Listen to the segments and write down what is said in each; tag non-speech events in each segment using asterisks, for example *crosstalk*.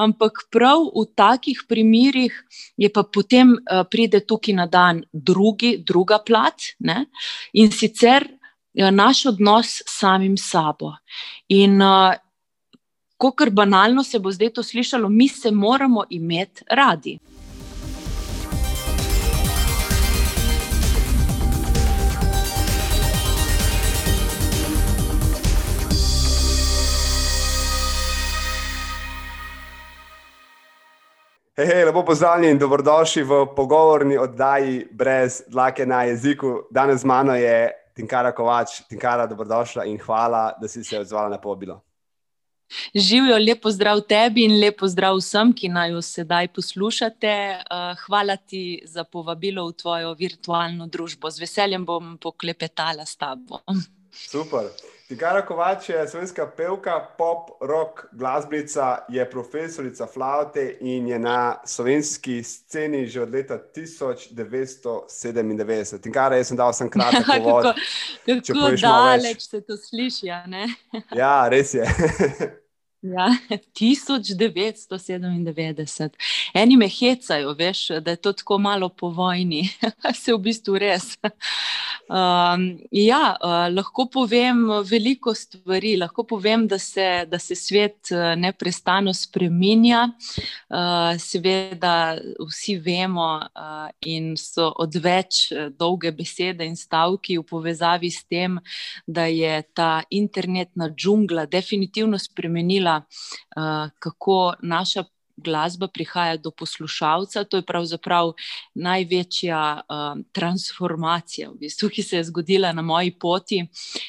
ampak prav v takih primerih je pa potem uh, pride tukaj na dan drugi, druga plat ne? in sicer uh, naš odnos s samim sabo. In uh, Kako banalno se bo zdaj to slišalo, mi se moramo imeti radi. Hej, hej, lepo pozdravljeni in dobrodošli v pogovorni oddaji brez dlake na jeziku. Danes z mano je Tinkara Kovač. Tinkara, dobrodošla in hvala, da si se odzvala na povabilo. Živijo, lepo zdrav tebi in lepo zdrav vsem, ki naj jo sedaj poslušate. Eh, hvala ti za povabilo v tvojo virtualno družbo. Z veseljem bom poklepetala s tabo. Super. Tigara Kovač je slovenska pevka, pop, rock, glasbenica, je profesorica flaute in je na slovenski sceni že od leta 1997. Tigara, jaz sem dal sem kratek povod. *laughs* kako kako daleč se to sliši, ja, res je. *laughs* Ja, *laughs* 1997. Eni me hecajo, veš, da je to tako malo po vojni. *laughs* Se v bistvu res. *laughs* Um, ja, uh, lahko povem veliko stvari. Lahko povem, da se, da se svet uh, neustano spremenja. Uh, seveda, vsi vemo, uh, in so odveč uh, dolge besede in stavki v povezavi s tem, da je ta internetna džungla definitivno spremenila uh, kako naša glasba prihaja do poslušalca. To je pravzaprav največja uh, transformacija, v bistvu, ki se je zgodila na moji poti.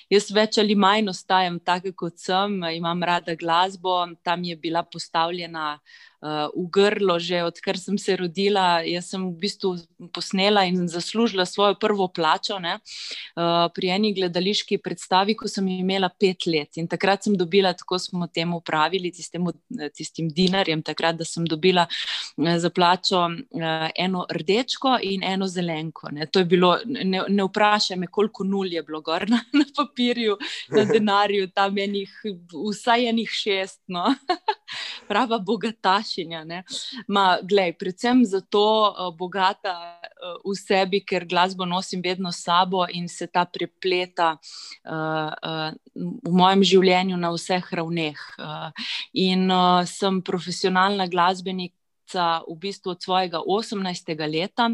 Jaz več ali manj ostajam tako, kot sem, imam rada glasbo, tam je bila postavljena uh, v grlo, že odkar sem se rodila. Jaz sem v bistvu posnela in zaslužila svojo prvo plačo ne, uh, pri eni gledališki predstavi, ko sem imela pet let. In takrat sem dobila, tako smo temu pravili, tistemu, tistim dinarjem, takrat, da sem dobila uh, za plačo uh, eno rdečko in eno zelenko. Ne. To je bilo, ne, ne vprašaj me, koliko nul je bilo gor na, na papirju, na denarju, tam enih, vsaj enih šest. No. *laughs* Prava bogataša domačinja. Ma, glej, predvsem zato uh, bogata uh, v sebi, ker glasbo nosim vedno s sabo in se ta prepleta uh, uh, v mojem življenju na vseh ravneh. Uh, in uh, sem profesionalna glasbenik v bistvu od svojega 18. leta.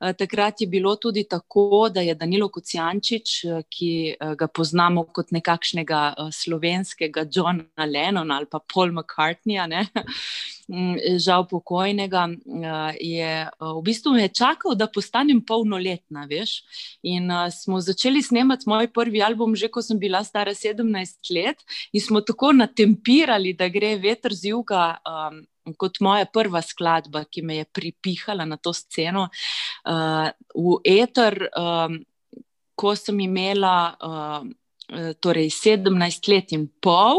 Eh, takrat je bilo tudi tako, da je Danilo Kocijančič, eh, ki eh, ga poznamo kot nekakšnega slovenskega Johna Lennona ali pa Paul McCartneyja, ne? *laughs* Mm, žal pokojnega, je v bistvu me čakal, da postanem polnoletna. Veš? In smo začeli snemati moj prvi album, že ko sem bila stara 17 let, in smo tako natempirali, da gre veter z juga kot moja prva skladba, ki me je pripihala na to sceno. Uh, v Eter, um, ko sem imela. Uh, Torej, 17 let in pol,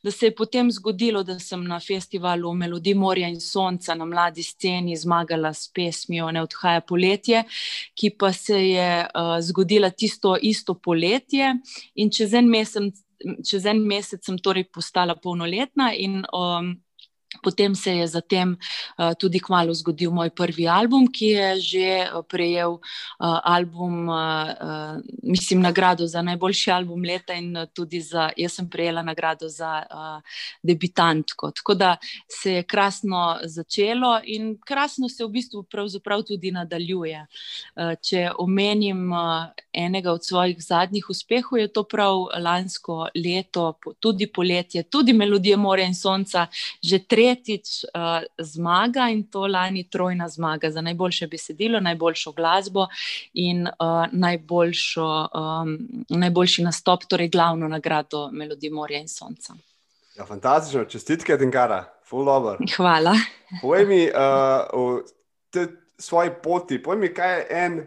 da se je potem zgodilo, da sem na festivalu Melodi Morja in Sonca na mladi sceni zmagala s pesmijo Ne odhaja poletje, ki pa se je uh, zgodila tisto isto poletje, in čez en mesec, čez en mesec sem torej postala polnoletna. In, um, Potem se je zatem uh, tudi kmalo zgodil moj prvi album, ki je že uh, prejel uh, album, mislim, nagrado za najboljši album leta in tudi za, jaz sem prejela nagrado za debitantko. Tako da se je krasno začelo in krasno se v bistvu tudi nadaljuje. Če omenim enega od svojih zadnjih uspehov, je to prav lansko leto, tudi poletje, tudi melodije Morja in Sonca, že tri tretjič uh, zmaga in to lani trojna zmaga za najboljše besedilo, najboljšo glasbo in uh, najboljšo, um, najboljši nastop, torej glavno nagrado Melodije Morja in Sonca. Ja, fantastično, čestitke, Tinkara, full over. Hvala. Povej mi uh, o svoji poti, povej mi, kaj je en.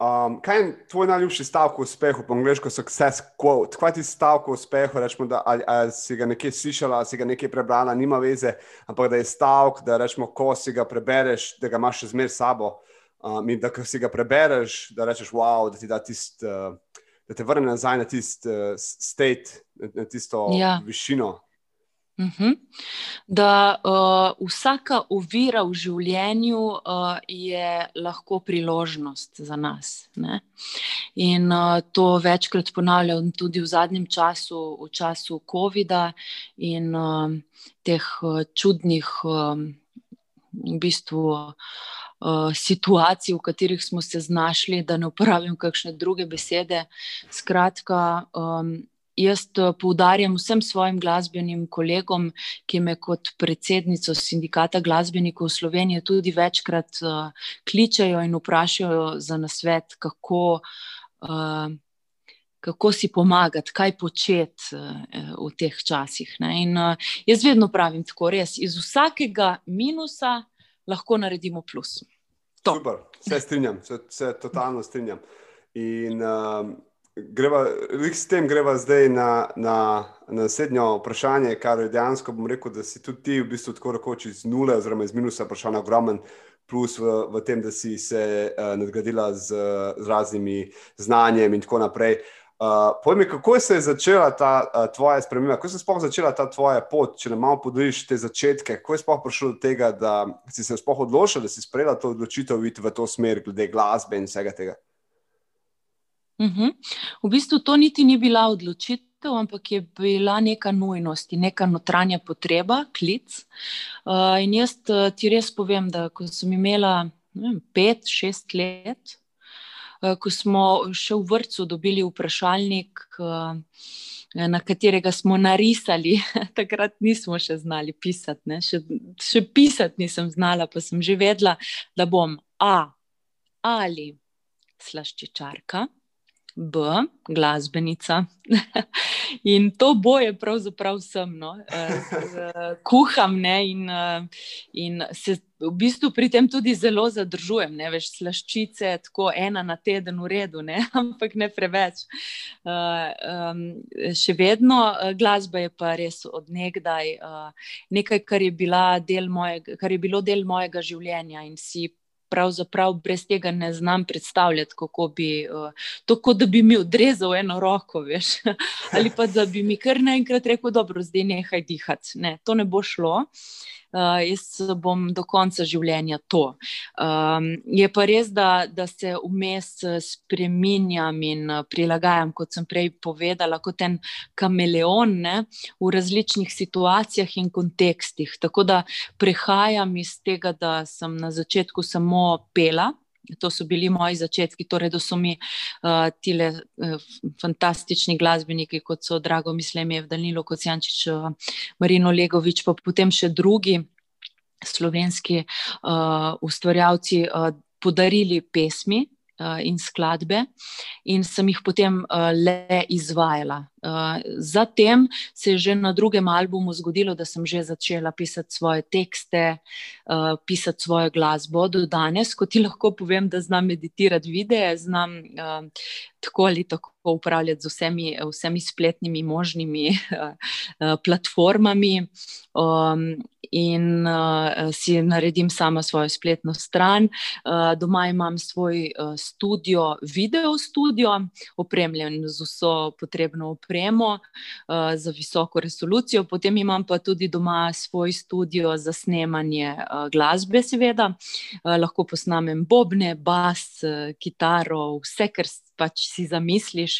Um, kaj je tvoj najljubši stavek o uspehu, po angliško success quote? Kaj ti stavek o uspehu, rečemo, da ali, ali si ga nekje slišala, ali si ga nekje prebrala, nima veze, ampak da je stavek, da rečemo, ko si ga prebereš, da ga imaš še zmeraj sabo. Um, in da ko si ga prebereš, da rečeš, wow, da ti da tist, uh, da te vrne nazaj na tisti uh, state, na tisto ja. višino. Mhm. Da uh, vsaka ovira v življenju uh, je lahko priložnost za nas. Ne? In uh, to večkrat ponavljam tudi v zadnjem času, v času COVID-a in uh, teh uh, čudnih, uh, v bistvu. Uh, situacij, v katerih smo se znašli, da ne uporabim kakšne druge besede. Skratka, um, jaz eh, poudarjam vsem svojim glasbenim kolegom, ki me kot predsednico sindikata glasbenikov Slovenije tudi večkrat uh, kličejo in vprašajo za nasvet, kako. Uh, Kako si pomagati, kaj početi uh, v teh časih. In uh, jaz vedno pravim tako, res iz vsakega minusa lahko naredimo plus. To. Super, se strinjam, se, se totalno strinjam. In uh, greva, s tem greva zdaj na, na, na naslednjo vprašanje, kar je dejansko, bom rekel, da si tudi ti v bistvu tako rekoč iz nule, oziroma iz minusa, vprašanje ogromen. Plus v, v tem, da si se uh, nadgradila z, z raznimi znanjem, in tako naprej. Uh, Povej mi, kako se je začela ta uh, tvoja sprememba, kako se je sploh začela ta tvoja pot, če nam malo podeliš te začetke, kako je sploh prišlo do tega, da si se sploh odločila, da si sprejela to odločitev, iti v to smer, glede glasbe in vsega tega. Uhum. V bistvu to niti ni bila odločitev, ampak je bila neka nujnost, neka notranja potreba, klic. Uh, in jaz uh, ti res povem, da ko sem imela vem, pet, šest let, uh, ko smo še v vrtu dobili vprašalnik. Uh, Na katerega smo narisali, *laughs* takrat nismo še znali pisati, še, še pisati nisem znala, pa sem že vedela, da bom A ali slaščičarka, B, glasbenica. *laughs* in to boje, pravzaprav sem, no, uh, kuham ne, in, uh, in se v bistvu pri tem tudi zelo zadržujem. Ne, veš, slaščice, tako ena na teden, v redu, ne, *laughs* ampak ne preveč. Um, še vedno glasba je pa res odnegdaj uh, nekaj, kar je, mojega, kar je bilo del mojega življenja in si pravzaprav brez tega ne znam predstavljati, kako bi uh, to, kot da bi mi odrezal eno roko, *laughs* veš, ali pa da bi mi kar naenkrat rekel, dobro, zdaj nehaj dihati. Ne, to ne bo šlo. Uh, jaz bom do konca življenja to. Um, je pa res, da, da se vmes eh, spremenjam in eh, prilagajam, kot sem prej povedala, kot en kameleon ne, v različnih situacijah in kontekstih. Tako da prehajam iz tega, da sem na začetku samo pela. To so bili moji začetki, torej, da so mi uh, ti uh, fantastični glasbeniki, kot so Drago Mislemev, Danilo Kocijančič, uh, Marino Legovič, pa potem še drugi slovenski uh, ustvarjalci uh, podarili pesmi. In skladbe, in sem jih potem uh, le izvajala. Uh, zatem se je že na drugem albumu zgodilo, da sem že začela pisati svoje tekste, pisati svojo glasbo. Do danes, ko ti lahko povem, da znam meditirati videe, znam tako ali tako upravljati z vsemi, vsemi spletnimi možnimi uh, *laughs* platformami. Um, In uh, si naredim sama svojo spletno stran. Uh, doma imam svoj uh, studio, video studio, opremljen z vso potrebno opremo uh, za visoko resolucijo, potem imam pa tudi doma svoj studio za snemanje uh, glasbe, seveda. Uh, lahko posnamem bobne, bas, uh, kitaro, vse, kar pač si zamisliš.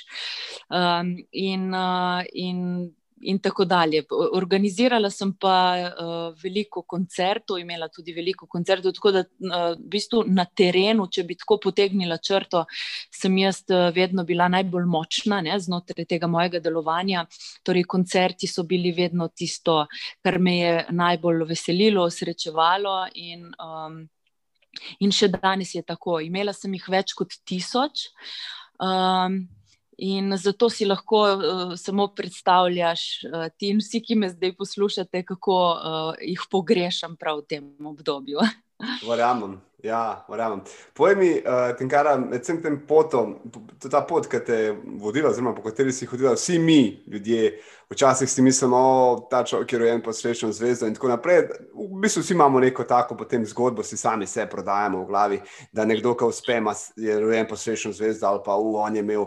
Um, in, uh, in in tako dalje. Organizirala sem pa uh, veliko koncertov, imela tudi veliko koncertov, tako da uh, v bistvu na terenu, če bi tako potegnila črto, sem jaz uh, vedno bila najbolj močna ne, znotraj tega mojega delovanja. Torej, koncerti so bili vedno tisto, kar me je najbolj veselilo, srečevalo. In, um, in še danes je tako. Imela sem jih več kot tisoč. Um, In zato si lahko uh, samo predstavljaš, uh, ti in vsi, ki me zdaj poslušate, kako uh, jih pogrešam prav v tem obdobju. *laughs* Verjamem, ja, verjamem. Povej mi, uh, Tinkara, med vsem tem potom, ta pot, ki te je vodila, oziroma po kateri si hodila, vsi mi, ljudje, včasih si mislimo, da ta človek je rojen pod srečno zvezdo in tako naprej. V bistvu vsi imamo neko tako potem zgodbo, si sami se prodajamo v glavi, da nekdo, ki uspe, je rojen pod srečno zvezdo ali pa v on je imel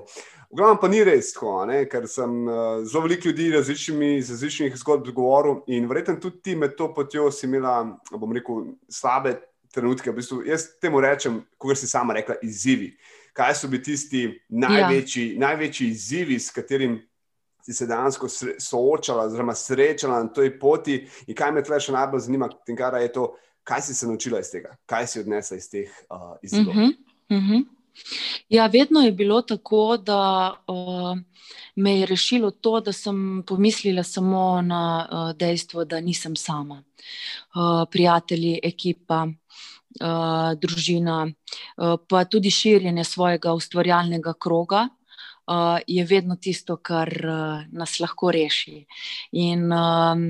V glavnem pa ni res tako, ne? ker sem uh, zelo veliko ljudi različnimi, z različnih zgodb govoril in verjetno tudi ti med to potjo si imela, bom rekel, slabe trenutke. V bistvu, jaz temu rečem, kot si sama rekla, izzivi. Kaj so bili tisti največji, ja. največji izzivi, s katerim si se dejansko soočala, oziroma srečala na tej poti in kaj me tle še najbolj zanima, tinkara, je to, kaj si se naučila iz tega, kaj si odnesla iz teh uh, izzivov. Uh -huh, uh -huh. Ja, vedno je bilo tako, da uh, me je rešilo to, da sem pomislila samo na uh, dejstvo, da nisem sama. Uh, prijatelji, ekipa, uh, družina, uh, pa tudi širjenje svojega ustvarjalnega kroga uh, je vedno tisto, kar uh, nas lahko reši. In um,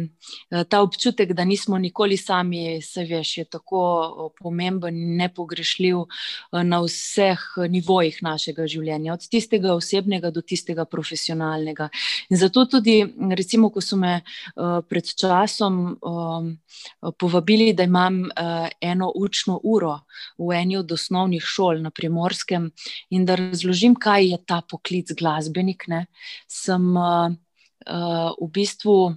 ta občutek, da nismo nikoli sami, se veš, je tako pomemben in nepogrešljiv uh, na vseh nivojih našega življenja, od tistega osebnega do tistega profesionalnega. In zato tudi, recimo, ko so me uh, pred časom um, povabili, da imam uh, eno učno uro v eni od osnovnih šol na primorskem in da razložim, kaj je ta poklic poklic glasbenik, ne, sem uh, uh, v bistvu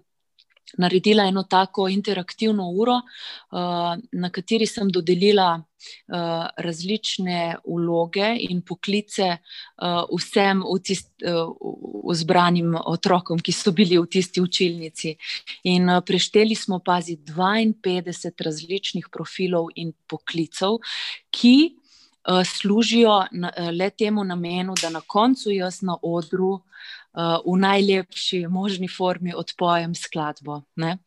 naredila eno tako interaktivno uro, uh, na kateri sem dodelila uh, različne vloge in poklice uh, vsem vzbranim uh, otrokom, ki so bili v tisti učilnici. In uh, prešteli smo, pazi, 52 različnih profilov in poklicov, ki uh, služijo na, uh, le temu namenu, da na koncu jaz na odru uh, v najlepši možni formi odpojem skladbo. Ne?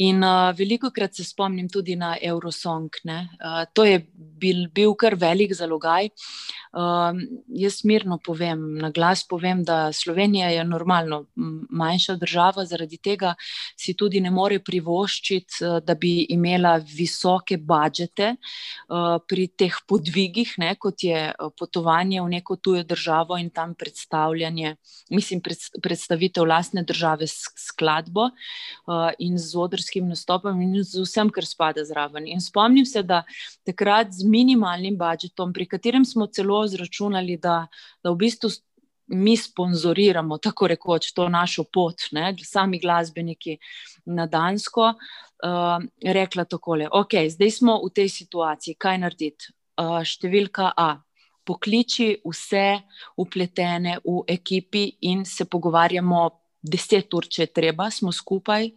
In uh, veliko krat se spomnim tudi na Eurosong. Uh, to je bil, bil kar velik zalogaj. Uh, jaz mirno povem, na glas povem, da Slovenija je normalno manjša država, zaradi tega si tudi ne more privoščiti, da bi imela visoke budžete uh, pri teh podvigih, ne, kot je potovanje v neko tujo državo in tam predstavljanje. Mislim, predstavitev lastne države s skladbo uh, in z odrskim nastopom in z vsem, kar spada zraven. In spomnim se, da takrat z minimalnim budžetom, pri katerem smo celo zračunali, da, da v bistvu. Mi sponzoriramo tako rekoč to našo pot, ne, sami glasbeniki na Dansko. Uh, rekla takole, ok, zdaj smo v tej situaciji, kaj narediti? Uh, številka A, pokliči vse upletene v ekipi in se pogovarjamo. Deset ur, če je treba, smo skupaj,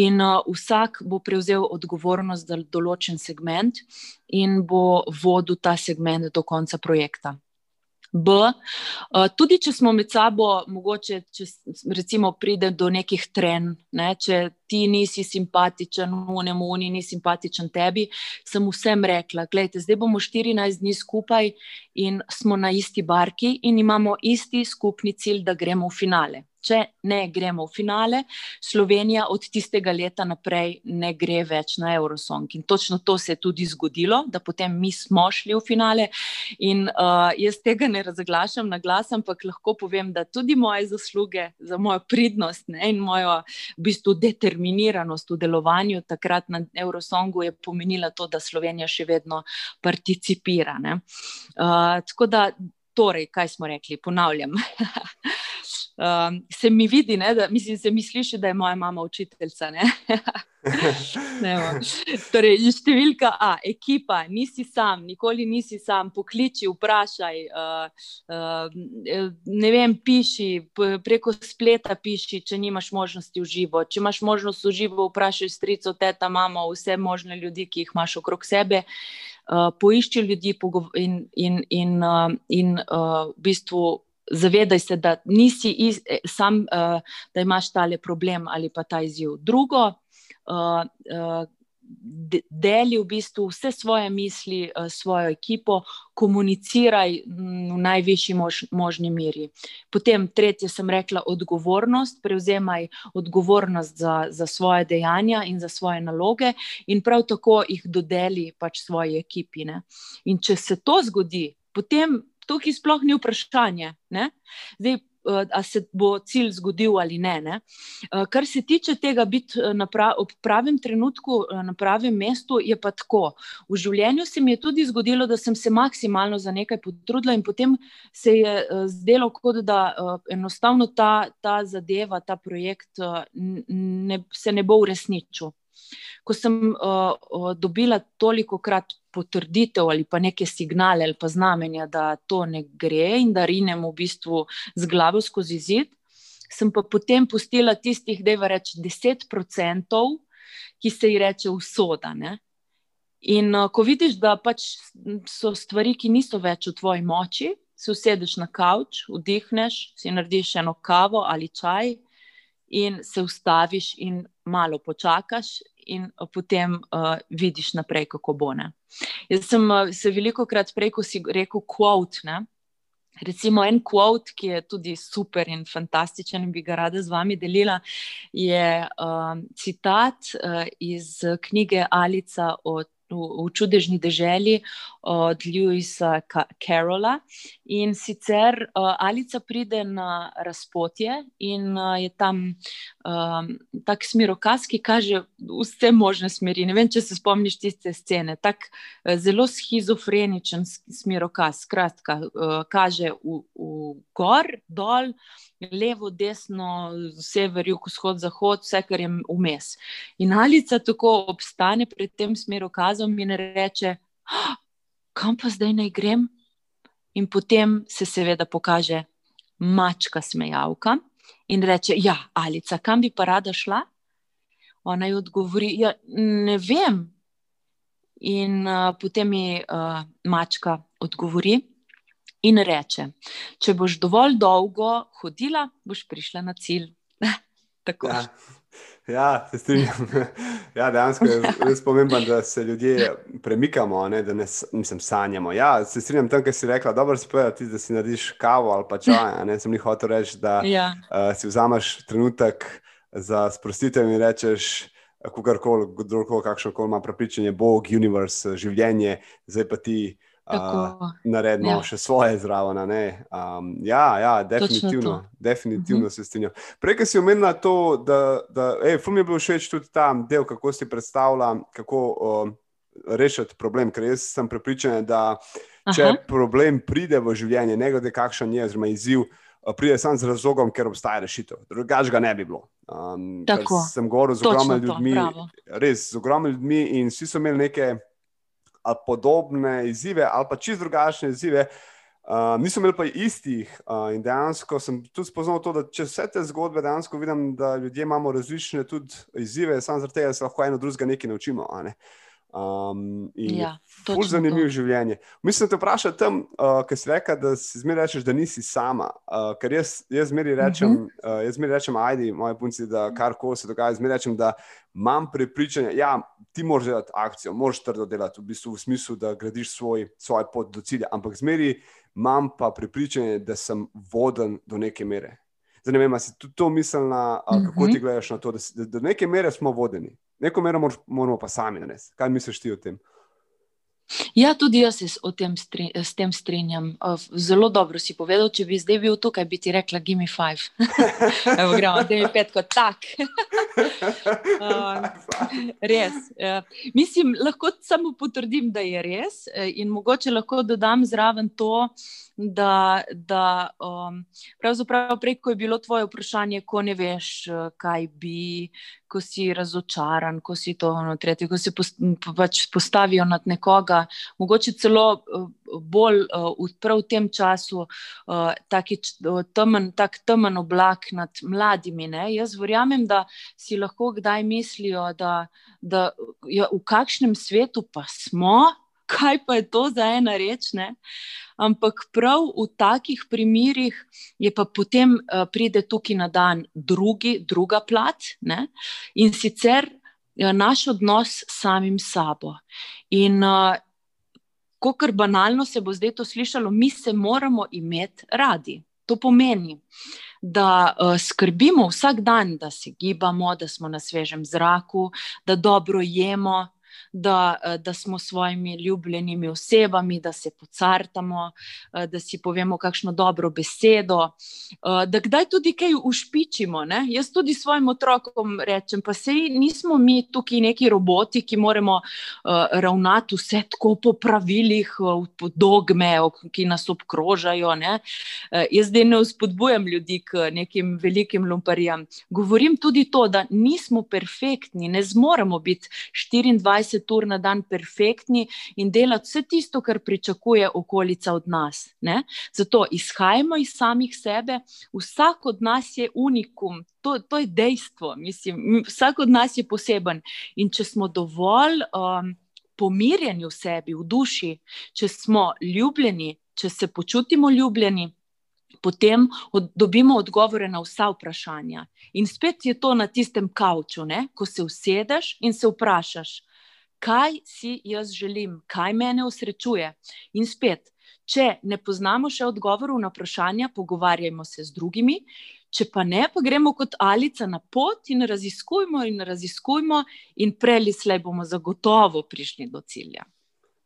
in uh, vsak bo prevzel odgovornost za določen segment, in bo vodil ta segment do konca projekta. B. Eh, tudi če smo med sabo, mogoče, če recimo pride do nekih trenj, ne, če ti nisi simpatičen, unemu, oni ni simpatičen tebi, sem vsem rekla: Gledajte, zdaj bomo 14 dni skupaj in smo na isti barki in imamo isti skupni cilj, da gremo v finale če ne gremo v finale, Slovenija od tistega leta naprej ne gre več na Eurosong. In točno to se je tudi zgodilo, da potem mi smo šli v finale. In uh, jaz tega ne razglašam na glas, ampak lahko povem, da tudi moje zasluge za mojo pridnost ne, in mojo v bistvu determiniranost v delovanju takrat na Eurosongu je pomenila to, da Slovenija še vedno participira. Uh, tako da, torej, kaj smo rekli, ponavljam. *laughs* um, se mi vidi, ne, da mislim, se mi sliši, da je moja mama učiteljica. *laughs* torej, številka A, ekipa, nisi sam, nikoli nisi sam, pokliči, vprašaj. Uh, uh, ne vem, piši preko spleta, piši, če nimaš možnosti v živo. Če imaš možnost v živo, vprašaj strico, teta, mamo, vse možne ljudi, ki jih imaš okrog sebe. Uh, poišči ljudi in, in, in, uh, in uh, v bistvu zavedaj se, da nisi iz, e, sam, uh, da imaš tale problem ali pa ta izziv. Drugo, uh, uh, deli v bistvu vse svoje misli, uh, svojo ekipo, komuniciraj v najvišji mož, možni meri. Potem, tretje, sem rekla, odgovornost, prevzemaj odgovornost za, za svoje dejanja in za svoje naloge, in prav tako jih dodeli pač svoji ekipi. Ne? In če se to zgodi, potem tukaj sploh ni vprašanje. Zdaj, ali se bo cilj zgodil ali ne. ne. Kar se tiče tega, biti pra, ob pravem trenutku na pravem mestu, je pa tako. V življenju se mi je tudi zgodilo, da sem se maksimalno za nekaj potrudila, in potem se je zdelo, kot da enostavno ta, ta zadeva, ta projekt ne, se ne bo uresničil. Ko sem uh, dobila toliko krat potrditev ali pa neke signale ali pa znamenja, da to ne gre in da rinem v bistvu z glavo skozi zid, sem pa potem pustila tistih, da je več deset procentov, ki se jih reče usoda. Ne? In uh, ko vidiš, da pač so stvari, ki niso več v tvoji moči, se usedeš na kavč, vdihneš, si narediš eno kavo ali čaj in se ustaviš in malo počakaš, in potem uh, vidiš naprej, kako bo. Ne. Jaz sem uh, se veliko krat prej, ko si rekel, quote. Ne. Recimo en quote, ki je tudi super in fantastičen, in bi ga rada z vami delila, je uh, citat uh, iz knjige Alica od v, v čudežni deželi od Lewisa Carola. In sicer uh, Alica pride na razpotje in uh, je tam um, tak smirokaz, ki kaže vse možne smeri. Ne vem, če se spomniš tiste scene. Tak zelo schizofreničen smirokaz, skratka, uh, kaže v, v gor, dol levo, desno, sever, jug, vzhod, zahod, vse, kar je vmes. In Alica tako obstane pred tem smerokazom in reče: ah, Kam pa zdaj naj grem? In potem se seveda pokaže mačka smejavka in reče: Ja, Alica, kam bi pa rada šla? Ona ji odgovori: Ja, ne vem. In uh, potem mi uh, mačka odgovori, in reče: Če boš dovolj dolgo hodila, boš prišla na cilj. *laughs* ja. Ja, se strinjam. ja, dejansko je res pomembno, da se ljudje premikamo, ne, da ne mislim, sanjamo. Ja, se strinjam tam, kar si rekla. Dobro si povedala, ti, da si narediš kavo ali pa čaj. Ne sem jih hotel reči, da ja. uh, si vzameš trenutek za sprostitev in rečeš. Kogarkoli, kdorkoli, kakšno koli ima prepričanje, Bog, univerz, življenje, zdaj pa ti uh, naredimo ja. še svoje zraven. Um, ja, ja, definitivno, definitivno uh mhm. -huh. se strinjam. Prej si omenila to, da, da ej, mi je bil všeč tudi ta del, kako si predstavlja, kako uh, rešiti problem. Ker jaz sem prepričan, da če Aha. problem pride v življenje, ne glede kakšen je, oziroma izziv. Pride samo z razlogom, ker obstaja rešitev. Drugač ga ne bi bilo. Um, sem govoril z ogromnimi ljudmi, to, res z ogromnimi ljudmi, in vsi so imeli neke ali podobne izzive, ali pa čist drugačne izzive. Uh, nisem imel pa istih uh, in dejansko sem tudi spoznal to, da če vse te zgodbe dejansko vidim, da ljudje imamo različne izzive, samo zaradi tega se lahko eno drugega nekaj naučimo. Ne? Um, in ja, zelo zanimivo življenje. Mislim, da te vprašam tam, uh, ker si rekel, da si zmeraj rečeš, da nisi sama. Uh, ker jaz, jaz zmeraj rečem, uh -huh. uh, jaz zmeraj rečem, ajdi, moje punci, da kar koli se dogaja, zmeraj rečem, da imam prepričanje, da ja, ti moraš delati akcijo, moraš trdo delati, v bistvu v smislu, da gradiš svoj, svoj pot do cilja. Ampak zmeraj imam pa prepričanje, da sem voden do neke mere. Zdaj ne vem, ali si tudi to mislila, uh, kako ti mhm. gledaš na to, da, da do neke mere smo vodeni. Neko mero moramo pa sami narediti. Kaj misliš ti o tem? Ja, tudi jaz se tem stri, s tem strinjam. Zelo dobro si povedal, če bi zdaj bil tukaj, bi ti rekla: Give me five. *laughs* Evo, gremo, da mi pet kot tak. *laughs* res. Mislim, lahko samo potrdim, da je res, e, in mogoče lahko dodam zraven to. Da, da um, pravzaprav preko je bilo tvoje vprašanje, ko ne veš, kaj bi, ko si razočaran, ko si to ono, tretje, ko se pač postavijo nad nekoga, mogoče celo eh, bolj v prav tem času, eh, taki temen, tak temen oblak nad mladimi. Ne? Jaz verjamem, da si lahko kdaj mislijo, da, da ja, v kakšnem svetu pa smo, *laughs* kaj pa je to za ena reč. Ne? Ampak prav v takih primerih je pa potem uh, pride tukaj na dan drugi, druga plat ne? in sicer uh, naš odnos s samim sabo. In uh, ko kar banalno se bo zdaj to slišalo, mi se moramo imeti radi. To pomeni, da uh, skrbimo vsak dan, da se gibamo, da smo na svežem zraku, da dobro jemo, da, eh, da smo s svojimi ljubljenimi osebami, da se pocartamo, eh, da si povemo kakšno dobro besedo, eh, da kdaj tudi kaj ušpičimo. Ne? Jaz tudi svojim otrokom rečem, pa sej nismo mi tukaj neki roboti, ki moramo ravnati vse tako po pravilih, po dogme, ki nas obkrožajo. Ne? Jaz zdaj ne vzpodbujam ljudi k nekim velikim lumparjam. Govorim tudi to, da nismo perfektni, ne zmoremo biti 24 ur na dan perfektni in delati vse tisto, kar pričakuje okolica od nas. Ne? Zato izhajamo iz samih sebe, vsak od nas je unikum, to, to je dejstvo. Mislim, vsak od nas je poseben. In če smo dovolj um, pomirjeni v sebi, v duši, če smo ljubljeni, če se počutimo ljubljeni. Potem od, dobimo odgovore na vsa vprašanja. In spet je to na tistem kavču, ne? ko se usedeš in se vprašaš, kaj si jaz želim, kaj me usrečuje. In spet, če ne poznamo še odgovorov na vprašanja, pogovarjajmo se z drugimi. Če pa ne, pa gremo kot alica na pot in raziskujmo, in raziskujmo, in prej ali slej bomo zagotovo prišli do cilja.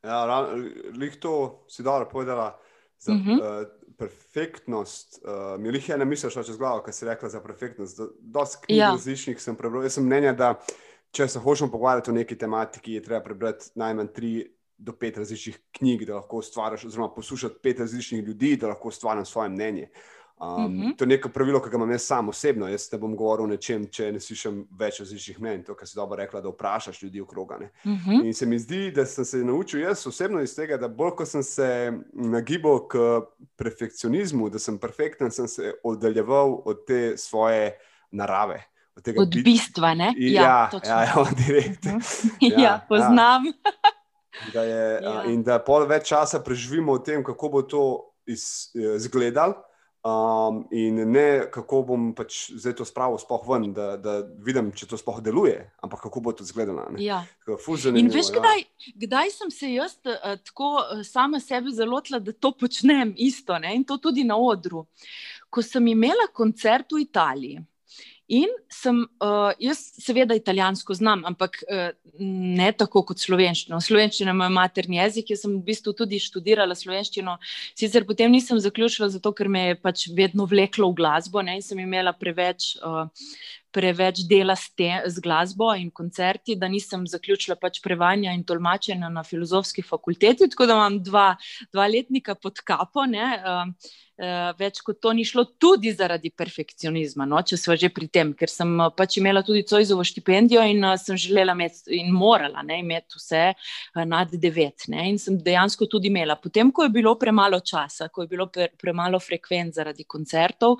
Ja, lih to si dobro povedala. Za, uh -huh. uh, perfektnost, uh, mi je ena misel šla čez glavo, kar si rekla za perfektnost. Dosti knjig ja. različnih sem prebral. Jaz sem mnenja, da uh, če se hočemo pogovarjati o neki tematiki, je treba prebrati najmanj tri do pet različnih knjig, da lahko ustvariš, oziroma poslušati pet različnih ljudi, da lahko ustvarim svoje mnenje. Um, uh mhm. -huh. To je neko pravilo, ki ga imam jaz sam osebno. Jaz ne bom govoril o nečem, če ne slišim več različnih mnen. To, kar si dobro rekla, da vprašaš ljudi okrog. Uh mhm. -huh. In se mi zdi, da sem se naučil jaz osebno iz tega, da bolj ko sem se nagibal k perfekcionizmu, da sem perfekten, sem se oddaljeval od te svoje narave od, od bit... bistva. Ne? Ja, ja, ja, ja, direkt. Mhm. *laughs* ja, ja, poznam. Ja. Je, ja. In da pol več časa preživimo v tem, kako bo to izgledalo. Um, in ne kako bom pač zdaj to spravil, sploh ven, da, da vidim, če to sploh deluje, ampak kako bo to izgledalo. Ja. In veš, ja. kdaj, kdaj sem se jaz uh, tako uh, sama sebe zalotila, da to počnem isto ne? in to tudi na odru. Ko sem imela koncert v Italiji. In sem, uh, jaz seveda italijansko znam, ampak uh, ne tako kot slovenščino. Slovenščina je moj materni jezik, jaz sem v bistvu tudi študirala slovenščino, sicer potem nisem zaključila, zato ker me je pač vedno vleklo v glasbo ne, in sem imela preveč. Uh, Preveč dela s, te, z glasbo in koncerti, da nisem zaključila pač prevajanja in tolmačenja na filozofski fakulteti, tako da imam dva, dva letnika pod kapo. Uh, uh, več kot to ni šlo, tudi zaradi perfekcionizma. No? Če smo že pri tem, ker sem uh, pač imela tudi Cojzovo štipendijo in uh, sem želela imeti in morala ne, imeti vse uh, nad devet. Ne? In sem dejansko tudi imela. Potem, ko je bilo premalo časa, ko je bilo pre, premalo frekvenc zaradi koncertov,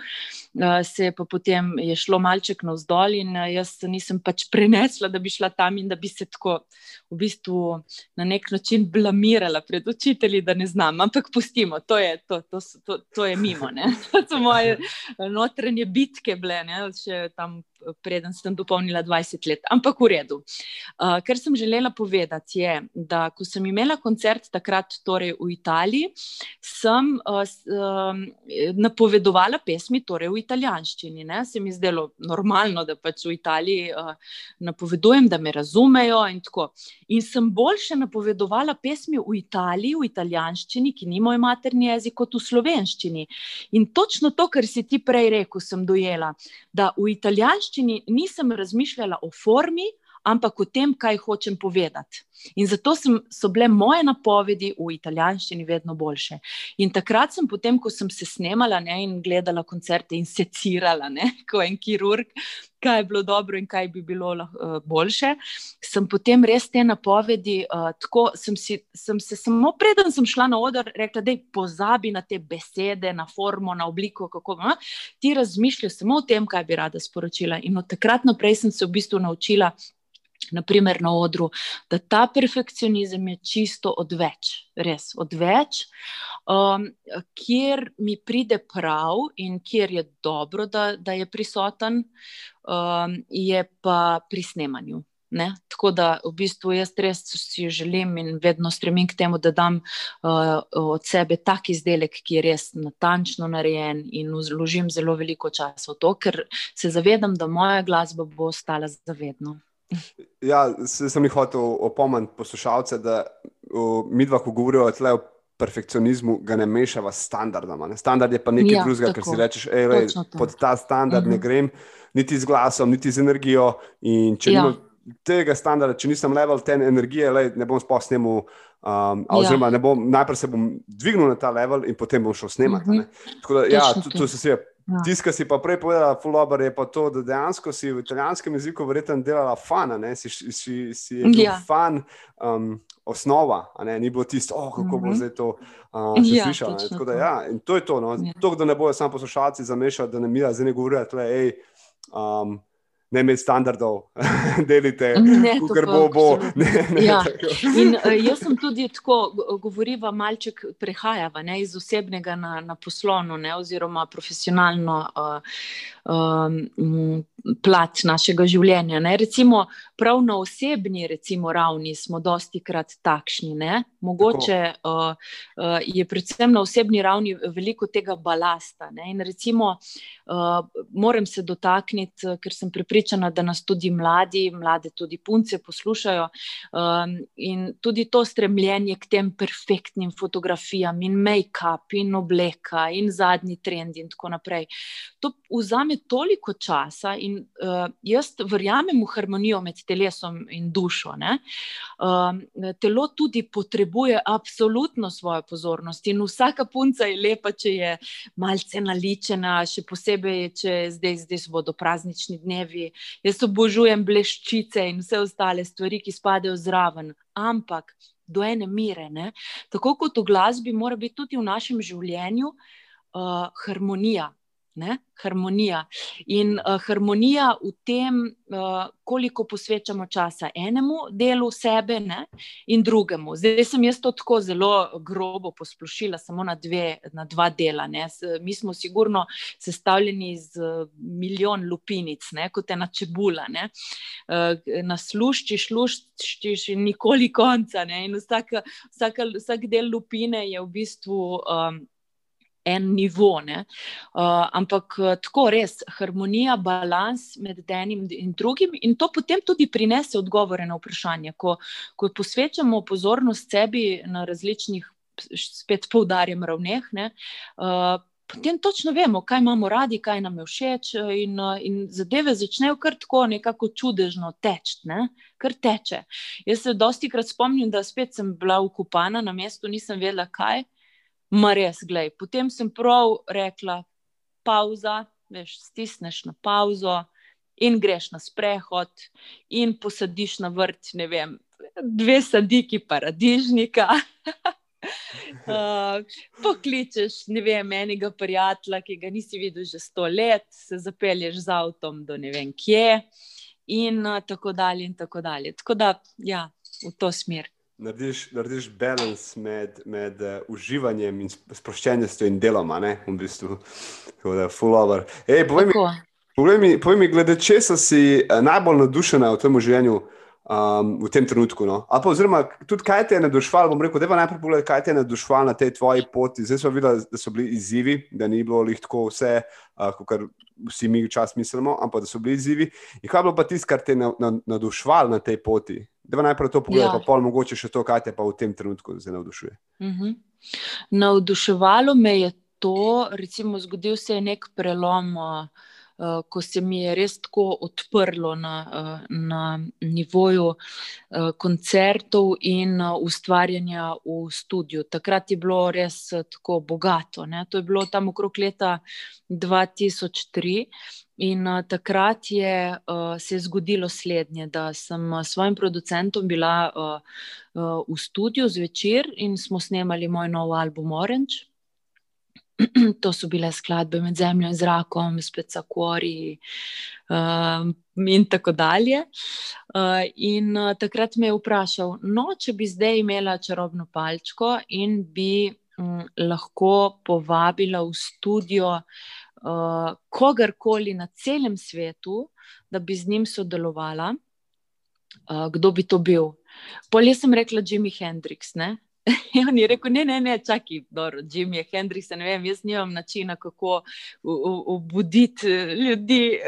se je pa potem je šlo malček navzdol in uh, jaz nisem pač *laughs* prenesla, da bi šla tam in da bi se tako v bistvu na nek način blamirala pred učitelji, da ne znam. Ampak pustimo, to je to. to, to, to je mimo. Ne? *laughs* To so moje notranje bitke, bile, ne? še tam preden sem dopolnila 20 let, ampak v redu. Uh, kar sem želela povedati, je, da ko sem imela koncert takrat torej v Italiji, sem uh, uh, napovedovala pesmi torej v italijanščini. Ne? Se mi zdelo normalno, da pač v Italiji uh, napovedujem, da me razumejo. In, in sem boljše napovedovala pesmi v Italiji, v italijanščini, ki ni moj materni jezik, kot v slovenščini. In točno to, kar si ti prej rekel, sem dojela, da v italijanščini italijanščini nisem razmišljala o formi, ampak o tem, kaj hočem povedati. In zato sem, so bile moje napovedi v italijanščini vedno boljše. In takrat sem, potem, ko sem se snemala ne, in gledala koncerte in secirala, ne, *laughs* kot en kirurg, kaj je bilo dobro in kaj bi bilo uh, boljše, sem potem res te napovedi. Uh, tako sem, si, sem se samo preden sem šla na oder, rekla, da je pozabi na te besede, na formo, na obliko, kako uh, ti razmišljaš samo o tem, kaj bi rada sporočila. In od takrat naprej sem se v bistvu naučila naprimer na odru, da ta perfekcionizem je čisto odveč, res odveč, um, kjer mi pride prav in kjer je dobro, da, da je prisoten, um, je pa pri snemanju. Ne? Tako da v bistvu jaz res si želim in vedno stremim k temu, da dam uh, od sebe tak izdelek, ki je res natančno narejen in vložim zelo veliko časa v to, ker se zavedam, da moja glasba bo ostala zavedno. Ja, sem jih hotel opomniti poslušalce, da mi dva, ko govorijo o perfekcionizmu, ga ne mešava s standardom. Ne? Standard je pa nekaj ja, drugega, ker si rečeš, da pod ta standard uh -huh. ne mhm. grem, niti z glasom, niti z energijo. In če ja. nimam tega standarda, če nisem level ten energije, lej, ne bom sploh snemal. Um, ja. Oziroma, bom, najprej se bom dvignil na ta level, in potem bom šel snemati. Uh mhm. -huh. Tako da, ja, tu, tu se vse. Ja. Tisto, kar si pa prej povedala, Fulobar, je pa to, da dejansko si v italijanskem jeziku verjetno delala fana, ne? si, si, si je bil ja. fan um, osnova, ni bilo tisto, oh, kako bo mhm. zdaj to uh, ja, slišala. Ja, in to je to, no? ja. to, da ne bojo samo poslušalci zamešali, da ne mi zdaj ne govorijo, da je ne imeti standardov, *laughs* delite, kar bo. bo. Ne, ne, ja. In, uh, jaz sem tudi tako, govoriva, malček prehajava ne, iz osebnega na, na poslovno, ne, oziroma profesionalno uh, um, plat našega življenja. Ne. Recimo, prav na osebni recimo, ravni smo dosti krat takšni. Ne. Mogoče uh, uh, je predvsem na osebni ravni veliko tega balasta. Ne. In recimo, uh, moram se dotakniti, ker sem pripričana, da nas tudi mladi, mlade tudi punce poslušajo. Um, in tudi to stremljenje k tem perfektnim fotografijam, in make-up, in obleka, in zadnji trend, in tako naprej. To vzame toliko časa, in uh, jaz verjamem v harmonijo med telesom in dušo. Uh, telo tudi potrebuje absolutno svojo pozornost, in vsaka punca je lepa, če je malce naličena, še posebej, če zdaj, zdaj bodo praznični dnevi. Jaz obožujem bleščice in vse ostale stvari, ki spadajo zraven. Ampak do ene mere, ne? tako kot v glasbi, mora biti tudi v našem življenju uh, harmonija. Ne? Harmonija. In uh, harmonija v tem, uh, koliko posvečamo časa enemu delu sebe ne? in drugemu. Zdaj sem jaz to tako zelo grobo posplošila, samo na, dve, na dva dela. S, mi smo sigurno sestavljeni iz uh, milijon lupinic, ne? kot ena čebula. Uh, Nasluščiš, luščiš in nikoli konca. In vsak, vsak, vsak del lupine je v bistvu. Um, en nivo. Uh, ampak uh, tako res, harmonija, balans med enim in drugim, in to potem tudi prinese odgovore na vprašanje. Ko, ko posvečamo pozornost sebi na različnih, spet poudarjam, ravneh. Ne, uh, Potem točno vemo, kaj imamo radi, kaj nam je všeč, in, in zadeve začnejo kar tako, nekako čudežno teči, ne? kar teče. Jaz se dosti krat spomnim, da spet sem bila ukupana na mestu, nisem vedela, kaj. Ma res, glej. Potem sem prav rekla, pauza, veš, stisneš na pauzo in greš na sprehod in posadiš na vrt, ne vem, dve sadiki paradižnika. *laughs* Uh, pokličeš, ne vem, enega prijatelja, ki ga nisi videl že sto let, se zapelješ z avtom do ne vem kje, in uh, tako dalje. In tako, dalje. tako da, ja, v to smer narediš, narediš balans med, med uh, uživanjem in sproščenostjo in delom, ne v bistvu. Tako da, full over. Ej, povej, mi, povej, mi, povej mi, glede česa si uh, najbolj nadušena v tem življenju um, v tem trenutku. No? Pa, oziroma, tudi kaj te je nadušvalo, bom rekel, da je najprej pogledaj, kaj te je nadušvalo na tej tvoji poti. Zdaj smo videli, da so bili izzivi, da ni bilo lahko vse, uh, kot vsi mi včasih mislimo, ampak da so bili izzivi. In kaj je bilo pa tisto, kar te je na, na, nadušvalo na tej poti? Da bi najprej to pogledal, ja. pa pol mogoče še to, kaj te pa v tem trenutku zdaj navdušuje. Uh mhm. -huh. Navduševalo me je to, recimo, zgodil se je nek prelom. Uh, ko se mi je res tako odprlo na, na nivoju koncertov in ustvarjanja v studiu. Takrat je bilo res tako bogato. Ne? To je bilo tam okrog leta 2003. In uh, takrat je, uh, se je zgodilo slednje, da sem s svojim producentom bila uh, uh, v studiu zvečer in smo snemali moj nov album Orange. *clears throat* To so bile skladbe med zemljo in zrakom, spet sakori uh, in tako dalje. Uh, in uh, takrat me je vprašal, no, če bi zdaj imela čarobno palčko in bi um, lahko povabila v studio uh, kogarkoli na celem svetu, da bi z njim sodelovala, uh, kdo bi to bil. Polje sem rekla Jimi Hendrix. Ne? In *laughs* on je rekel, ne, ne, ne, čakaj, dobro, Jim je Hendrik, ne vem, jaz nimam načina, kako obuditi ljudi,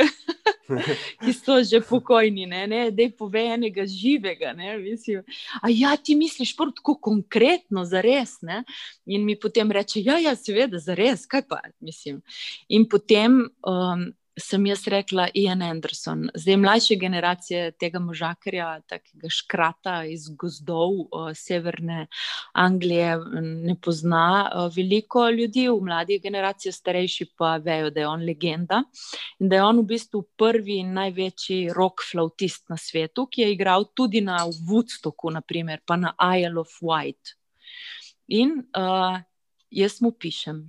*laughs* ki so že pokojni, ne, ne, da je pove enega živega, ne, mislim. A ja, ti misliš prav tako konkretno, za res, ne? In mi potem reče, ja, ja, seveda, za res, kaj pa, mislim. In potem... Um, sem jaz rekla Ian Anderson. Zdaj, mlajše generacije tega možakarja, takega škrata iz gozdov uh, severne Anglije, ne pozna uh, veliko ljudi, v mladih generacijah, starejši pa vejo, da je on legenda in da je on v bistvu prvi in največji rock flautist na svetu, ki je igral tudi na Woodstocku, naprimer, pa na Isle of Wight. In uh, jaz mu pišem,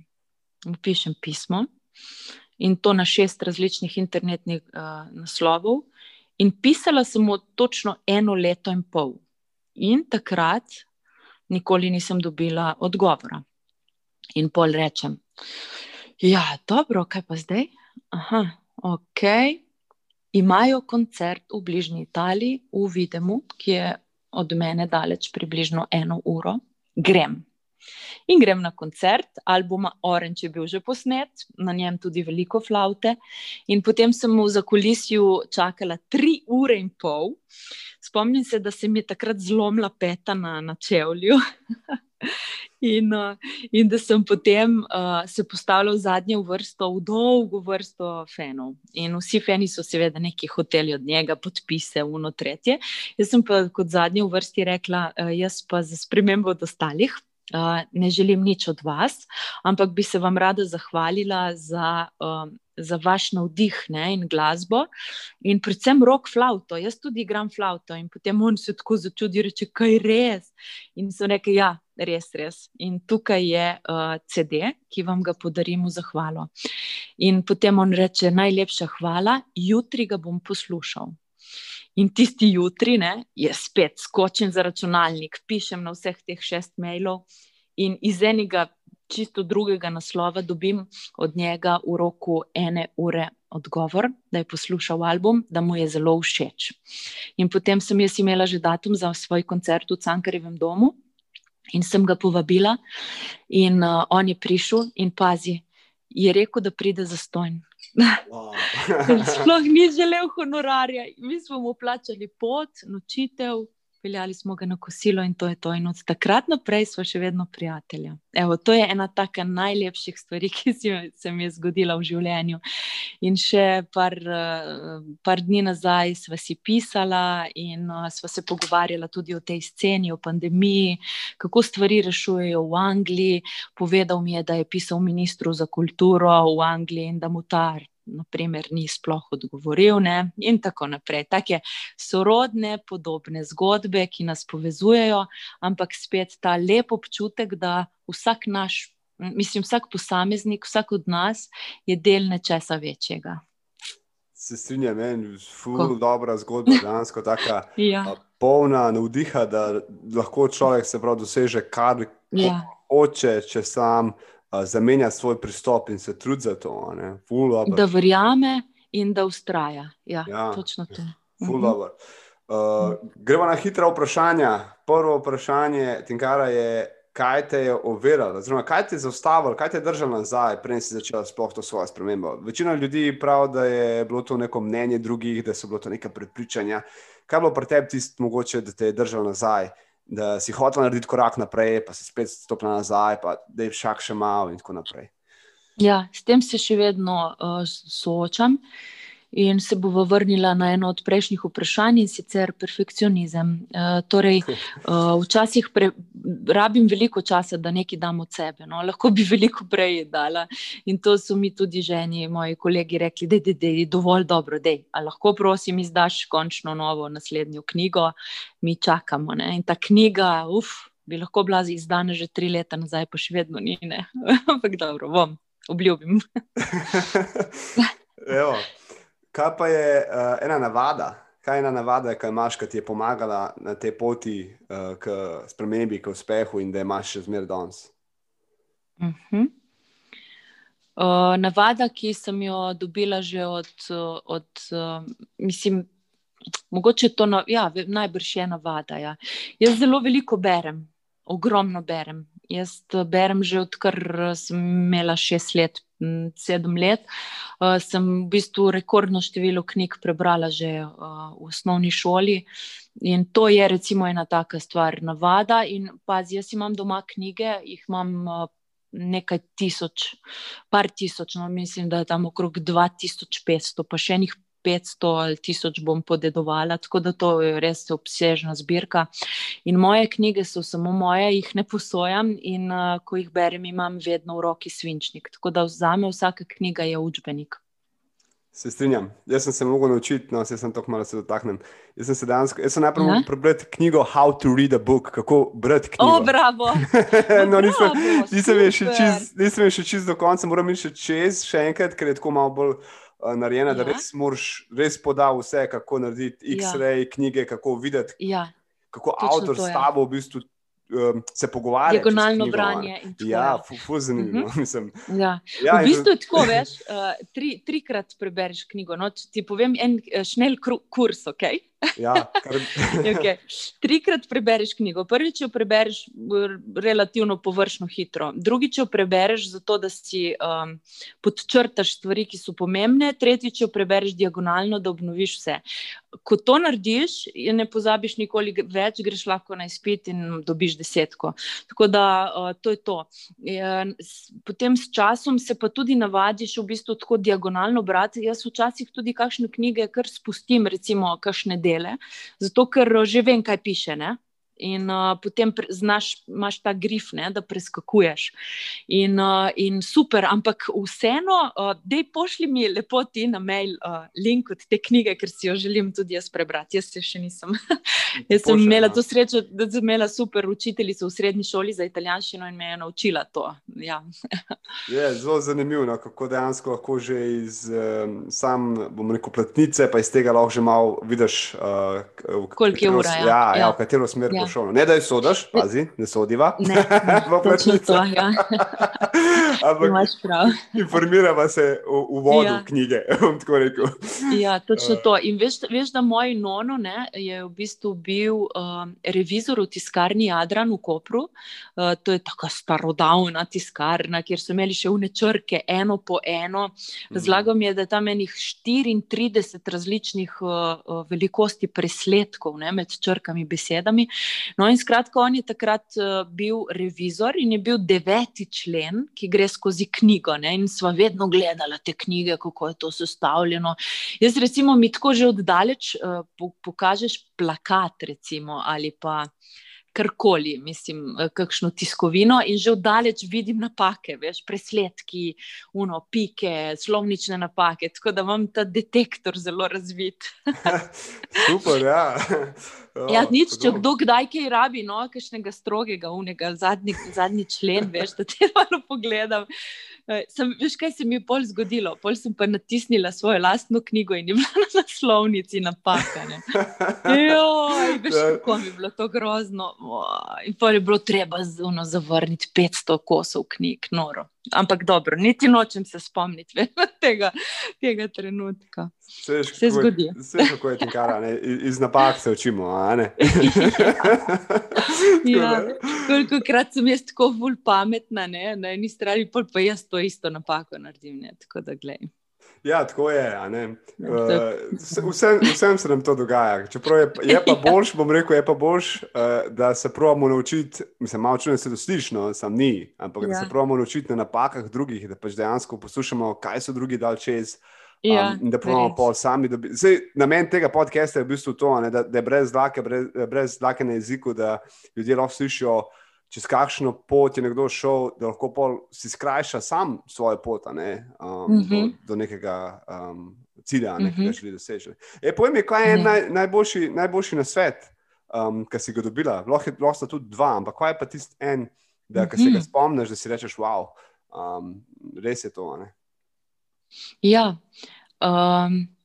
mu pišem pismo in to na šest različnih internetnih uh, naslovov. In pisala sem mu točno eno leto in pol. In takrat nikoli nisem dobila odgovora. In pol rečem, ja, dobro, kaj pa zdaj? Aha, ok. Imajo koncert v bližnji Italiji, v Videmu, ki je od mene daleč približno eno uro. Grem. In grem na koncert, albuma Orange je bil že posnet, na njem tudi veliko flaute. In potem sem v zakulisju čakala tri ure in pol. Spomnim se, da se mi je takrat zlomila peta na, na čevlju. *laughs* In, in da sem potem uh, se postavila v zadnjo vrsto, v dolgo vrsto fanov. In vsi fani so seveda nekaj hoteli od njega, podpise, uno, tretje. Jaz sem pa kot zadnja v vrsti rekla, uh, jaz pa za spremembo od ostalih ne želim nič od vas, ampak bi se vam rada zahvalila za, um, za vaš navdih ne, in glasbo, in predvsem rock flauto. Jaz tudi igram flauto in potem on se tako začudi, reče, kaj je res. In so rekli, ja, res, res. In tukaj je uh, CD, ki vam ga podarim v zahvalo. In potem on reče, najlepša hvala, jutri ga bom poslušal. In tisti jutri, ne, je spet skočen za računalnik, pišem na vseh teh šest mailov, in iz enega čisto drugega naslova dobim od njega v roku ene ure odgovor, da je poslušal album, da mu je zelo všeč. In potem sem jaz imela že datum za svoj koncert v Cankarjevem domu. In sem ga povabila, in uh, on je prišel, in pazi, je rekel, da pride za stojn. Wow. Sploh ni želel honorarja, mi smo mu plačali pot, nočitev, peljali smo ga na kosilo in to je to. In od takrat naprej smo še vedno prijatelji. Evo, to je ena taka najlepših stvari, *laughs* ki se mi je zgodila v življenju. In še par, eh, par dni nazaj sva si pisala in eh, sva se pogovarjala tudi o tej sceni, o pandemiji, kako stvari rešujejo v Angliji. Povedal mi je, da je pisal ministru za kulturo v Angliji in da mu ta naprimer, ni sploh odgovoril, ne? in tako naprej. Take sorodne, podobne zgodbe, ki nas povezujejo, ampak spet ta lep občutek, da vsak naš, mislim, vsak posameznik, vsak od nas je del nečesa večjega. Se strinjam, meni je zelo dobra zgodba, dejansko tako *laughs* ja. polna navdiha, da lahko človek se prav doseže, kar ja. hoče, če sam zamenja svoj pristop in se trudi za to. Da verjame in da ustraja. Ja, ja. točno to. Mhm. Uh, gremo na hitra vprašanja. Prvo vprašanje, Tinkara, je, kaj te je oviralo, oziroma kaj te je zaustavilo, kaj te je držalo nazaj, preden si začela sploh to svojo spremembo. Večina ljudi pravi, da je bilo to neko mnenje drugih, da so bilo to neka prepričanja. Kaj je bilo pri tebi tisto, mogoče, da te je držalo nazaj? Uh, da si hotel narediti korak naprej, pa si spet stopil nazaj, pa da je šak še malo in tako naprej. Ja, s tem se še vedno uh, soočam. Uh, in se bova vrnila na eno od prejšnjih vprašanj in sicer perfekcionizem. Uh, torej, uh, *laughs* včasih pre, rabim veliko časa, da nekaj dam od sebe, no? lahko bi veliko prej dala. In to so mi tudi ženi, moji kolegi, rekli, da je dovolj dobro, da lahko, prosim, izdaš končno novo naslednjo knjigo, mi čakamo. Ne? In ta knjiga, uf. Bi lahko bila izdana že tri leta nazaj, pa še vedno ni. *laughs* Ampak dobro, bom, obljubim. *laughs* Kaj pa je uh, ena navada? Kaj je ena navada, ki imaš, ki ti je pomagala na tej poti uh, k spremembi, k uspehu in da imaš še zmeraj danes? Uh -huh. uh, navada, ki sem jo dobila že od, od uh, mislim, mogoče to no, ja, najbrž je navada. Ja. Jaz zelo veliko berem. ogromno berem. Jaz berem že odkar sem imela šest let, sedem let. Uh, sem v bistvu rekordno število knjig prebrala že uh, v osnovni šoli. In to je recimo ena taka stvar, navada. In pazi, jaz imam doma knjige, jih imam uh, nekaj tisoč, par tisoč, no mislim, da je tam okrog 2500, pa še enih 500 ali 1000 bom podedovala, tako da to je res obsežna zbirka. In moje knjige so samo moje, jih ne posojam in uh, ko jih berem, imam vedno v roki svinčnik. Tako da za me vsaka knjiga je učbenik. Se strinjam. Jaz sem se mogel naučiti, no, se sem tako malo se dotaknil. Jaz sem se danes, jaz sem najprej ja? prebral knjigo How to Read a Book, kako brati knjigo. O, bravo! *laughs* no, nisem, nisem je še čist do konca, moram iti še čez, še enkrat, ker je tako malo bolj. Eh, narejena, ja. da res moraš res podati vse, kako narediti X-ray, ja. knjige, kako videti, ja. kako Točno avtor s tabo v bistvu um, se pogovarja. Diagonalno branje. Ja, fuzini. Uh -huh. ja. ja, v bistvu je tako, *laughs* veš, uh, tri, trikrat prebereš knjigo. No, ti povem en šnel kurs, ok? Ja, kar... *laughs* okay. Trikrat prebereš knjigo. Prvič jo prebereš relativno površno, hitro. Drugič jo prebereš zato, da si um, podčrtaš stvari, ki so pomembne. Tretjič jo prebereš diagonalno, da obnoviš vse. Ko to narediš, ne pozabiš nikoli več, greš lahko na izpit in dobiš desetko. Tako da uh, to je to. Potem s časom se pa tudi navadiš v bistvu tako diagonalno brati. Jaz včasih tudi kakšne knjige kar spustim, recimo kakšne dele, zato ker že vem, kaj piše. Ne? In uh, potem znaš, imaš ta grif, ne, da preskakuješ. In, uh, in super, ampak vseeno, uh, da pošlji mi lepo ti na mail uh, link od te knjige, ker si jo želim tudi jaz prebrati. Jaz se še nisem. *laughs* jaz sem imela to srečo, da sem imela super učiteljico v srednji šoli za italijanščino in me je naučila to. Ja. *laughs* je zelo zanimivo, no, kako dejansko lahko že iz um, sam, bom rekel, platnice, pa iz tega lahko že malo vidiš, uh, koliko je ura. Ja, ja, ja. ja v katero smer. Ja šolo. Ne, da je sodaš, pazi, ne sodiva. Ne, *laughs* ne, to, ja. *laughs* Ampak imaš prav. Informirava se v uvodu ja. knjige. *laughs* ja, točno uh. to. In veš, veš, da moj nono ne, je v bistvu bil um, revizor v tiskarni Jadran v Kopru. Uh, to je tako starodavna tiskarna, kjer so imeli še vne črke, eno po eno. Razlagal mi je, da je tam enih 34 različnih uh, velikosti presledkov ne, med črkami, besedami. No, in skratka, on je takrat uh, bil revizor in je bil deveti člen, ki gre skozi knjigo. Ne? In sva vedno gledala te knjige, kako je to sestavljeno. Jaz, recimo, mi tako že oddaleč uh, pokažeš plakat, recimo, ali pa karkoli, mislim, eh, kakšno tiskovino in že oddaleč vidim napake, veš, presledki, uno, pike, slovnične napake, tako da imam ta detektor zelo razvit. *laughs* Super, ja. Oh, *laughs* ja, nič, če kdo kdaj kaj rabi, no, kakšnega strogega, unega, zadnji, zadnji člen, veš, da te *laughs* malo pogledam. Eh, sem, veš, kaj se mi je pol zgodilo? Pol sem pa natisnila svojo lastno knjigo in je bila na naslovnici napaka. *laughs* Joj, veš, kako mi je bilo to grozno. In pa je bilo treba zuno zavrniti 500 kosov knjig, noro. Ampak dobro, niti nočem se spomniti *laughs* tega, tega trenutka. Seš, se zgodi. Vse, kako je ti kar, iz napak se učimo. *laughs* ja, koliko krat sem jaz tako ful pametna, ne? na eni strani pa jaz to isto napako naredim. Ne? Tako da gledaj. Ja, tako je. Uh, vsem, vsem se nam to dogaja. Je, je pa *laughs* boljš, bom rekel, je pa boljš, uh, da se pravimo naučiti. Mislim, malo čudno se dosliš, no, sam ni, ampak ja. da se pravimo naučiti na napakah drugih, da pač dejansko poslušamo, kaj so drugi dal čez. Um, ja, da pravimo pol sami. Zdaj, namen tega podcasta je v bistvu to, ne, da, da je brez dlake, brez, brez dlake na jeziku, da ljudje lahko slišijo čez kakšno pot je nekdo šel, da lahko si skrajša sam svojo pot ne, um, uh -huh. do, mhm. do nekega um, cilja, ne, ki ga mhm. želi doseči. E, povej mi, kaj je naj, najboljši, najboljši na svet, um, ki si ga dobila? Lahko, lahko sta tudi dva, ampak kaj je pa tisti en, da uh -huh. se ga mhm. spomniš, da si rečeš, wow, um, res je to. Ne? Ja. Um,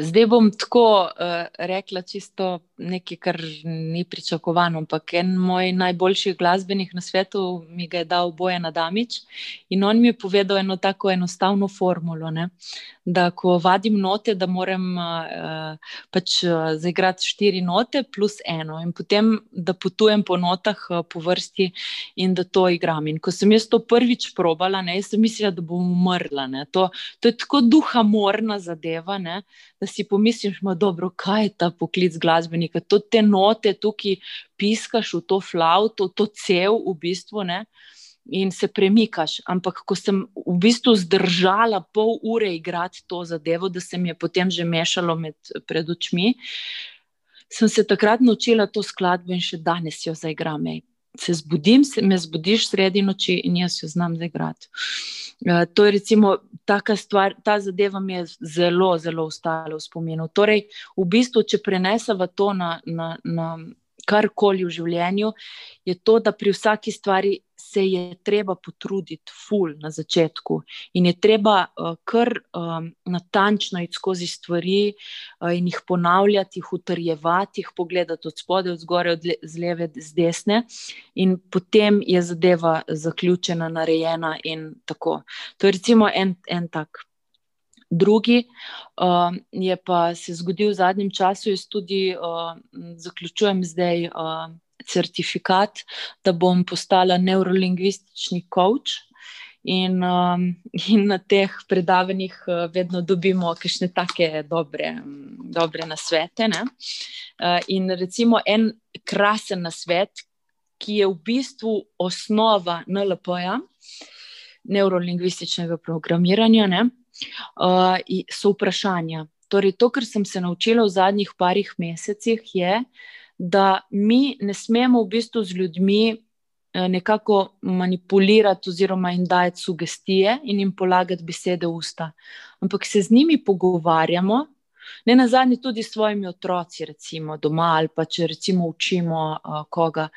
Zdaj bom tako uh, rekla, čisto nekaj, kar ni pričakovano. Ampak en moj najboljših glasbenih na svetu mi ga je dal Bojan Adamič in on mi je povedal eno tako enostavno formulo. Ne? Da, ko vadim note, da moram uh, pač uh, zaigrati štiri note plus eno, in potem da potujem po notah uh, po vrsti in da to igram. In ko sem jaz to prvič probala, ne, sem mislila, da bom umrla. To, to je tako duhamorna zadeva. Ne? da si pomisliš, da je ta poklic glasbenika. To te note tukaj piskaš v to flauto, to cel v bistvu. Ne? In se premikaš. Ampak, ko sem v bistvu zdržala pol ure igrati to zadevo, da se mi je potem že mešalo med, pred očmi, sem se takrat naučila to skladbo in še danes jo zaigram. Se zbudim, se me zbudiš sredi noči in jaz jo znam zaigrati. Uh, to je recimo taka stvar, ta zadeva mi je zelo, zelo ostala v spominu. Torej, v bistvu, če prenesemo to na, na, na karkoli v življenju, je to, da pri vsaki stvari se je treba potruditi, ful na začetku. In je treba uh, kar um, natančno iti skozi stvari uh, in jih ponavljati, jih utrjevati, jih pogledati od spodaj, od zgore, od le, z leve, z desne, in potem je zadeva zaključena, narejena in tako. To je recimo en, en tak. Drugi uh, je pa se zgodil v zadnjem času, jaz tudi uh, zaključujem zdaj uh, certifikat, da bom postala neurolingvistični coach. In, um, in na teh predavanjih uh, vedno dobimo kakšne take dobre, dobre nasvete. Uh, in recimo en krasen nasvet, ki je v bistvu osnova NLP-ja, neurolingvističnega programiranja. Ne? uh, so vprašanja. Torej, to, kar sem se naučila v zadnjih parih mesecih, je, da mi ne smemo v bistvu z ljudmi uh, nekako manipulirati oziroma jim dajati sugestije in jim polagati besede v usta, ampak se z njimi pogovarjamo. Ne na zadnji, tudi s svojimi otroci, recimo doma, ali pa če recimo učimo uh, koga.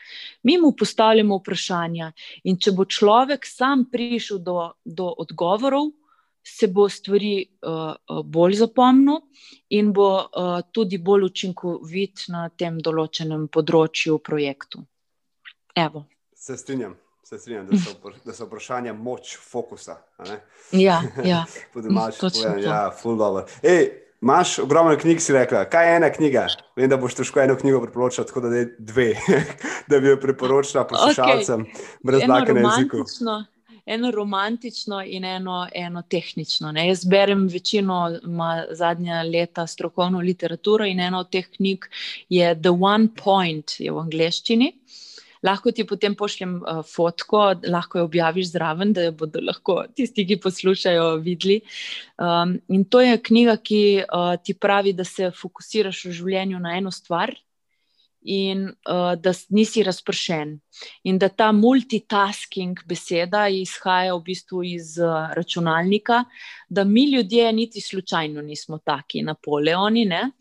Mi mu postavljamo vprašanja, in če bo človek sam prišel do, do odgovorov, se bo stvari uh, bolj zapomnil in bo uh, tudi bolj učinkovit na tem določenem področju projektu. Evo. Se strinjam. Se strinjam, da so, *laughs* da so vprašanja moč fokusa. Ja, ja. *laughs* imaš ja, ful dobro. Ej, imaš ogromno knjig, si rekla. Kaj je ena knjiga? Vem, da boš težko eno knjigo priporočila, tako da je dve, *laughs* da bi jo priporočila poslušalcem okay. brez znaka na jeziku eno romantično in eno, eno tehnično. Ne. Jaz berem večino zadnja leta strokovno literaturo in ena od teh knjig je The One Point je v angleščini. Lahko ti potem pošljem uh, fotko, lahko jo objaviš zraven, da jo bodo lahko tisti, ki poslušajo, videli. Um, in to je knjiga, ki uh, ti pravi, da se fokusiraš v življenju na eno stvar, in uh, da nisi razpršen. In da ta multitasking beseda izhaja v bistvu iz uh, računalnika, da mi ljudje niti slučajno nismo taki Napoleoni, ne?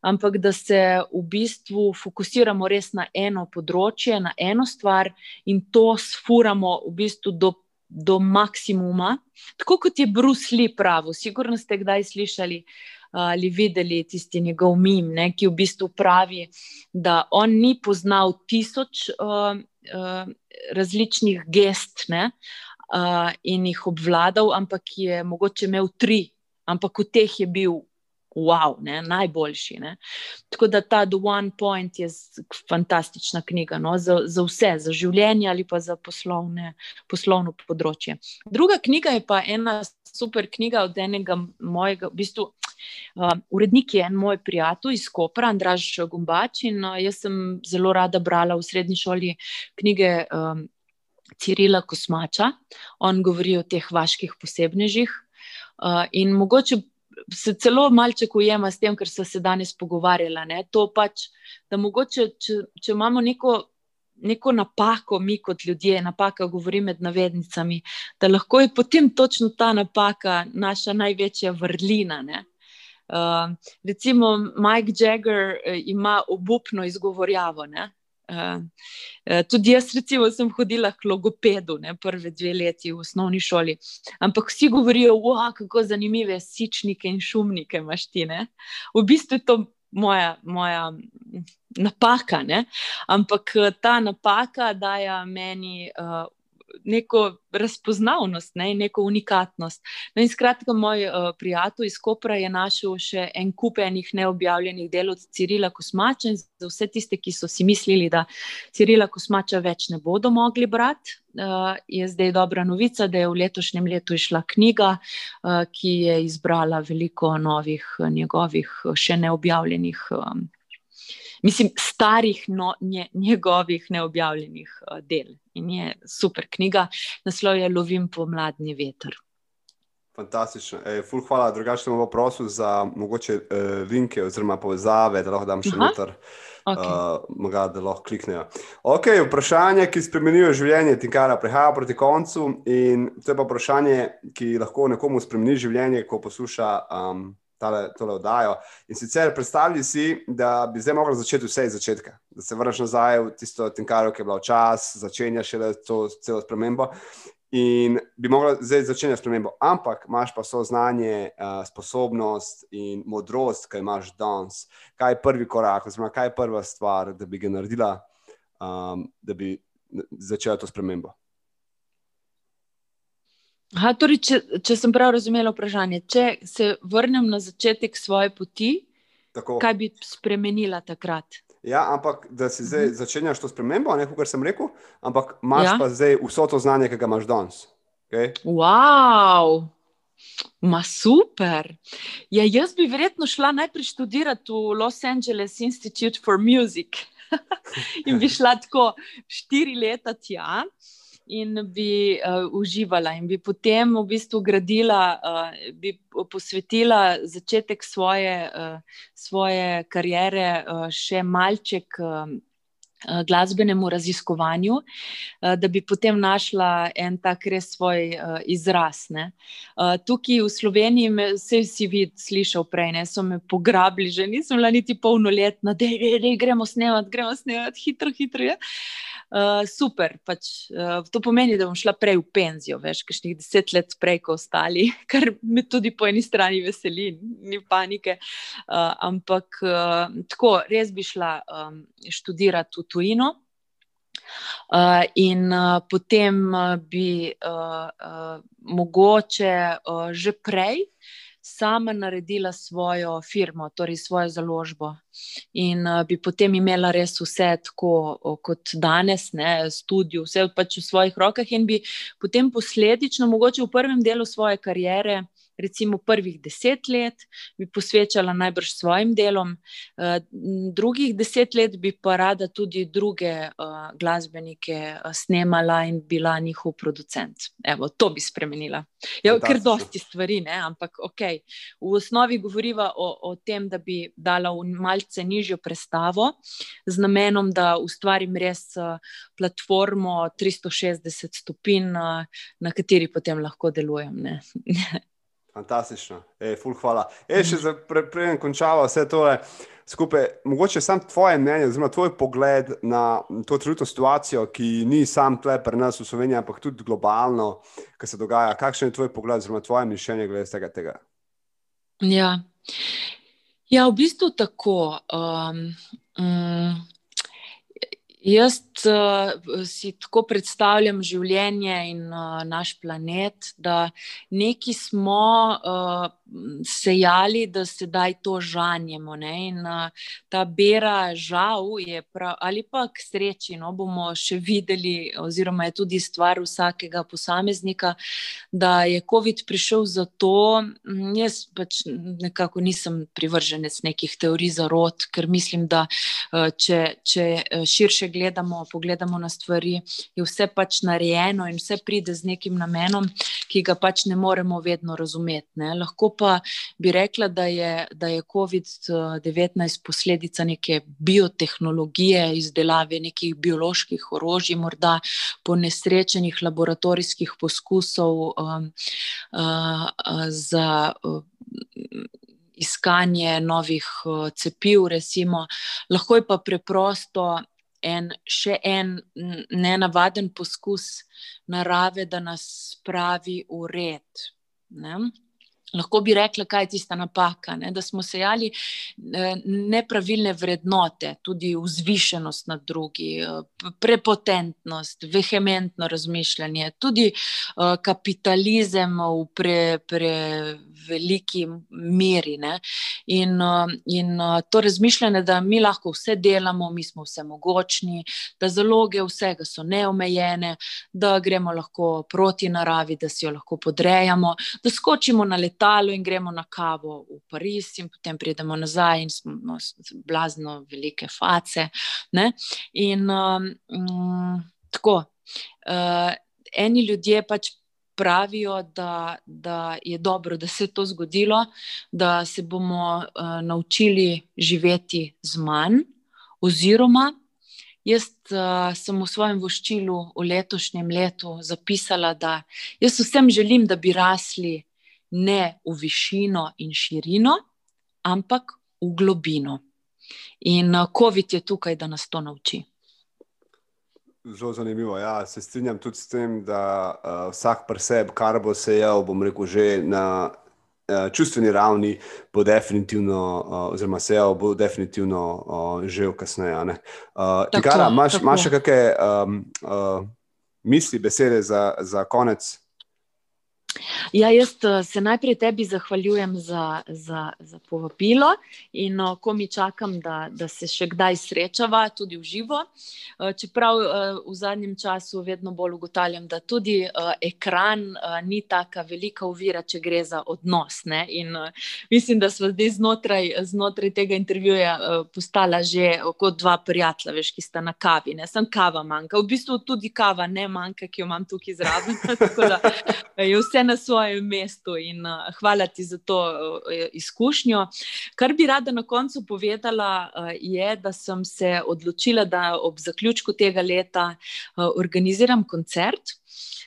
ampak da se v bistvu fokusiramo res na eno področje, na eno stvar in to sfuramo v bistvu do. Do maksimuma, tako kot je Bruce Lee pravil. Sigurno ste kdaj slišali, uh, ali videli tisti njegov mim, ne, ki v bistvu pravi, da on ni poznal tisoč uh, uh, različnih gest ne, uh, in jih obvladal, ampak je mogoče imel tri, ampak v teh je bil. Wow, ne, najboljši. Ne. Tako da ta The One Point je fantastična knjiga no, za, za vse, za življenje ali pa za poslovne, poslovno področje. Druga knjiga je pa ena super knjiga od enega mojega, v bistvu, Uh, urednik je en moj prijatelj iz Kopra, Andraž Gumbač. In uh, jaz sem zelo rada brala v srednji šoli knjige um, Cirila Kosmača. On govori o teh vaških posebnežih. Uh, in mogoče se celo malček ujema s tem, kar so se danes pogovarjali. To pač, da mogoče, če, če imamo neko. Neko napako, mi kot ljudje, napaka, govorim med navednicami, da lahko je potem točno ta napaka naša največja vrlina. Ne? Uh, recimo, Mike Jagger uh, ima obupno izgovorjavo. Uh, Uh, tudi jaz, recimo, sem hodila k logopedu, ne, prve dve leti v osnovni šoli. Ampak vsi govorijo, kako zanimive sičnike in šumnike imaš ti. Ne. V bistvu je to moja, moja napaka, ne. ampak ta napaka daje meni uh, neko razpoznavnost, ne, neko unikatnost. No in skratka, moj uh, prijatelj iz Kopra je našel še en kup enih neobjavljenih del od Cirila Kosmača in za vse tiste, ki so si mislili, da Cirila Kosmača več ne bodo mogli brati. Uh, je zdaj dobra novica, da je v letošnjem letu išla knjiga, uh, ki je izbrala veliko novih njegovih še neobjavljenih um, mislim, starih no, nje, njegovih neobjavljenih uh, del. In je super knjiga, naslov je Lovim pomladni veter. Fantastično. Ej, ful, hvala. Drugače bom prosil za mogoče uh, linke oziroma povezave, da lahko dam še noter. Okay. Uh, da lahko kliknejo. Okay, vprašanje, ki spremenijo življenje, Tinkara, prihaja proti koncu. In to je pa vprašanje, ki lahko nekomu spremeni življenje, ko posluša um, tale, tole oddajo. In sicer predstavljaj si, da bi zdaj mogla začeti vse iz začetka, da se vrneš nazaj v tisto tinkaro, ki je bila včasih, začenjaš še to celo spremembo. In bi mogla zdaj začeti spremembo, ampak imaš pa so znanje, uh, sposobnost in modrost, kaj imaš danes. Kaj je prvi korak, oziroma kaj je prva stvar, da bi ga naredila, um, da bi začela to spremembo? Aha, torej, če, če sem prav razumela vprašanje, če se vrnem na začetek svoje poti, Tako. kaj bi spremenila takrat? Ja, ampak da si zdaj mhm. začenjaš to spremembo, ne kar sem rekel, ampak imaš ja. pa zdaj vso to znanje, ki ga imaš danes. Okay? Wow! Ma super. Ja, jaz bi verjetno šla najprej študirati v Los Angeles Institute for Music *laughs* in bi šla tako štiri leta tja in bi uh, uživala, in bi potem v bistvu gradila, uh, bi posvetila začetek svoje, uh, svoje kariere uh, še malček. Uh, Glasbenemu raziskovanju, da bi potem našla en tak res svoj izraz. Ne. Tukaj v Sloveniji, vse si vid, slišal prej, ne, so me pograbili, že nisem bila niti polnoletna, da gremo snemati, gremo snemati, hitro, hitro. Je. Uh, super. Pač, uh, to pomeni, da bom šla prej v penzijo, veš, kakšnih deset let prej, kot ostali, *laughs* kar me tudi po eni strani veseli, ni panike. Uh, ampak uh, tako, res bi šla um, študirati v tujino. Uh, in uh, potem uh, bi uh, uh, mogoče uh, že prej uh, sama naredila svojo firmo, torej svojo založbo. In uh, bi potem imela res vse tako kot danes, ne, studio, vse pač v svojih rokah, in bi potem posledično, mogoče v prvem delu svoje kariere, recimo prvih deset let, bi posvečala najbrž svojim delom, uh, drugih deset let bi pa rada tudi druge uh, glasbenike uh, snemala in bila njihov producent. Evo, to bi spremenila. Ja, ker dosti stvari, ne? ampak ok. V osnovi govoriva o, o tem, da bi dala v malce nižjo prestavo z namenom, da ustvarim res platformo 360 stopinj, na kateri potem lahko delujem. *laughs* Fantastično, Ej, ful, hvala. E, še za preden pre, končava vse to, skupaj, mogoče samo tvoje mnenje, oziroma tvoj pogled na to trenutno situacijo, ki ni sam tle pri nas v Sloveniji, ampak tudi globalno, kaj se dogaja. Kakšen je tvoj pogled, oziroma tvoje mišljenje glede tega? tega? Ja. ja, v bistvu tako. Um, um, Jaz uh, si tako predstavljam življenje in uh, naš planet, da neki smo uh, sejali, da sedaj to žanjemo. In, uh, ta bera, žal, je prav, ali pa k sreči, no, bomo še videli, oziroma je tudi stvar vsakega posameznika, da je COVID prišel zato. Jaz pač nekako nisem privrženec nekih teorij za rod, ker mislim, da uh, če, če širše gledamo, pogledamo na stvari, je vse pač narejeno in vse pride z nekim namenom, ki ga pač ne moremo vedno razumeti. Ne. Lahko pa bi rekla, da je, je COVID-19 posledica neke biotehnologije, izdelave nekih bioloških orožij, morda po nesrečenih laboratorijskih poskusov um, uh, uh, za. Uh, Iskanje novih cepiv, recimo, lahko je pa preprosto en, še en nenavaden poskus narave, da nas spravi v red. Ne? Lahko bi rekla, kaj je tista napaka, ne? da smo sejali eh, nepravilne vrednote, tudi vzvišenost nad drugi, eh, prepotentnost, vehementno razmišljanje, tudi eh, kapitalizem v preveliki pre meri. In, in to razmišljanje, da mi lahko vse delamo, mi smo vse mogočni, da zaloge vsega so neomejene, da gremo lahko proti naravi, da si jo lahko podrejamo, da skočimo na letalo letalo in gremo na kavo v Pariz, in potem pridemo nazaj in smo blazno velike face. Ne? In um, tako, uh, eni ljudje pač. Pravijo, da, da je dobro, da se je to zgodilo, da se bomo uh, naučili živeti z manj, oziroma Jaz uh, sem v svojem voščilu v letošnjem letu zapisala, da jaz vsem želim, da bi rasli ne v višino in širino, ampak v globino. In uh, COVID je tukaj, da nas to nauči. Zelo zanimivo. Ja, se strinjam tudi s tem, da uh, vsak preseb, kar bo sejal, bom rekel, že na uh, čustveni ravni, bo definitivno, uh, oziroma sejal, bo definitivno uh, že kasneje. Uh, Tikara, imaš še kakšne um, uh, misli, besede za, za konec? Ja, jaz eh, se najprej tebi zahvaljujem za, za, za povabilo in uh, ko mi čakam, da, da se še kdaj srečava, tudi v živo. Uh, čeprav v zadnjem času vedno bolj ugotavljam, da tudi ekran ni tako velika uvira, če gre za odnos. In, uh, mislim, da smo zdaj znotraj, znotraj tega intervjuja postala že kot dva prijatelja, veš, ki sta na kavi. Ne? Sem kava manjka, v bistvu tudi kava ne manjka, ki jo imam tukaj zraven. *laughs* je vse na svojem mestu in uh, hvala ti za to uh, izkušnjo. Kar bi rada na koncu povedala, uh, je, da sem se odločila, da ob zaključku tega leta uh, organiziram koncert.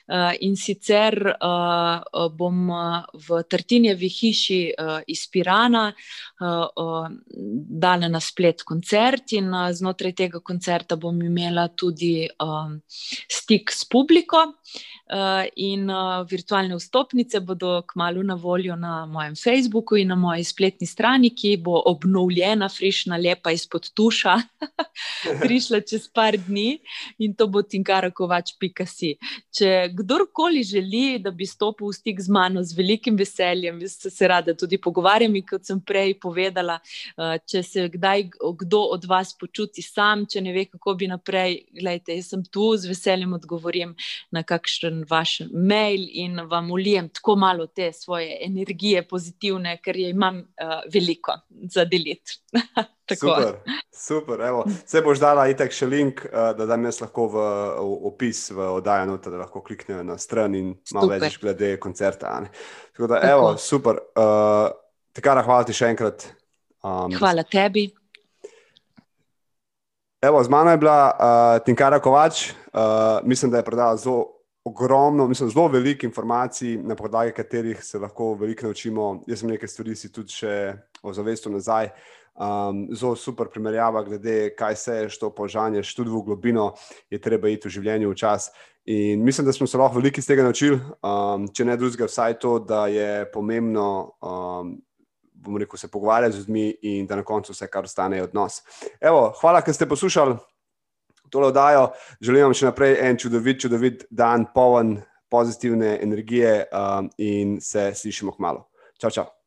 Uh, in sicer uh, bom v Tartinjevi hiši uh, iz Pirana dala na splet koncert, in znotraj tega koncerta bom imela tudi stik s publiko. Uh, in uh, virtualne vstopnice bodo kmalo na voljo na mojem Facebooku in na moji spletni strani, ki bo obnovljena, frišna, lepa izpod tuša, *laughs* prišla čez par dni in to bo tinkarakovač.si. Če kdorkoli želi, da bi stopil v stik z mano z velikim veseljem, jaz se rada tudi pogovarjam. In kot sem prej povedala, uh, če se kdaj kdo od vas počuti sam, če ne ve, kako bi naprej, gledajte, jaz sem tu z veseljem odgovorim na kakšen vaš mail in vam ulijem tako malo te svoje energije, pozitivne, ker je imam uh, veliko za deliti. *laughs* Super, super. Evo, se boš dala itek še link, uh, da dam jaz lahko v, v opis v oddajanju, da lahko kliknejo na stran in malo več glede koncerta. Tako da, Tako. evo, super. Uh, Tekara, hvala ti še enkrat. Um, hvala tebi. Evo, z mano je bila uh, Tinkara Kovač. Uh, mislim, da je predala zelo ogromno, mislim, zelo veliko informacij, na podlagi katerih se lahko veliko naučimo. Jaz sem nekaj stvari si tudi še ozavestil nazaj. Um, zelo super primerjava, glede kaj se je, što požanješ, tudi v globino je treba iti v življenju v čas. In mislim, da smo se lahko veliko iz tega naučili, um, če ne drugega, vsaj to, da je pomembno, um, bomo rekel, se pogovarjati z ljudmi in da na koncu vse, kar ostane, je odnos. Evo, hvala, ker ste poslušali tole oddajo. Želim vam še naprej en čudovit, čudovit dan, poln pozitivne energije um, in se slišimo k malu. Čau, čau.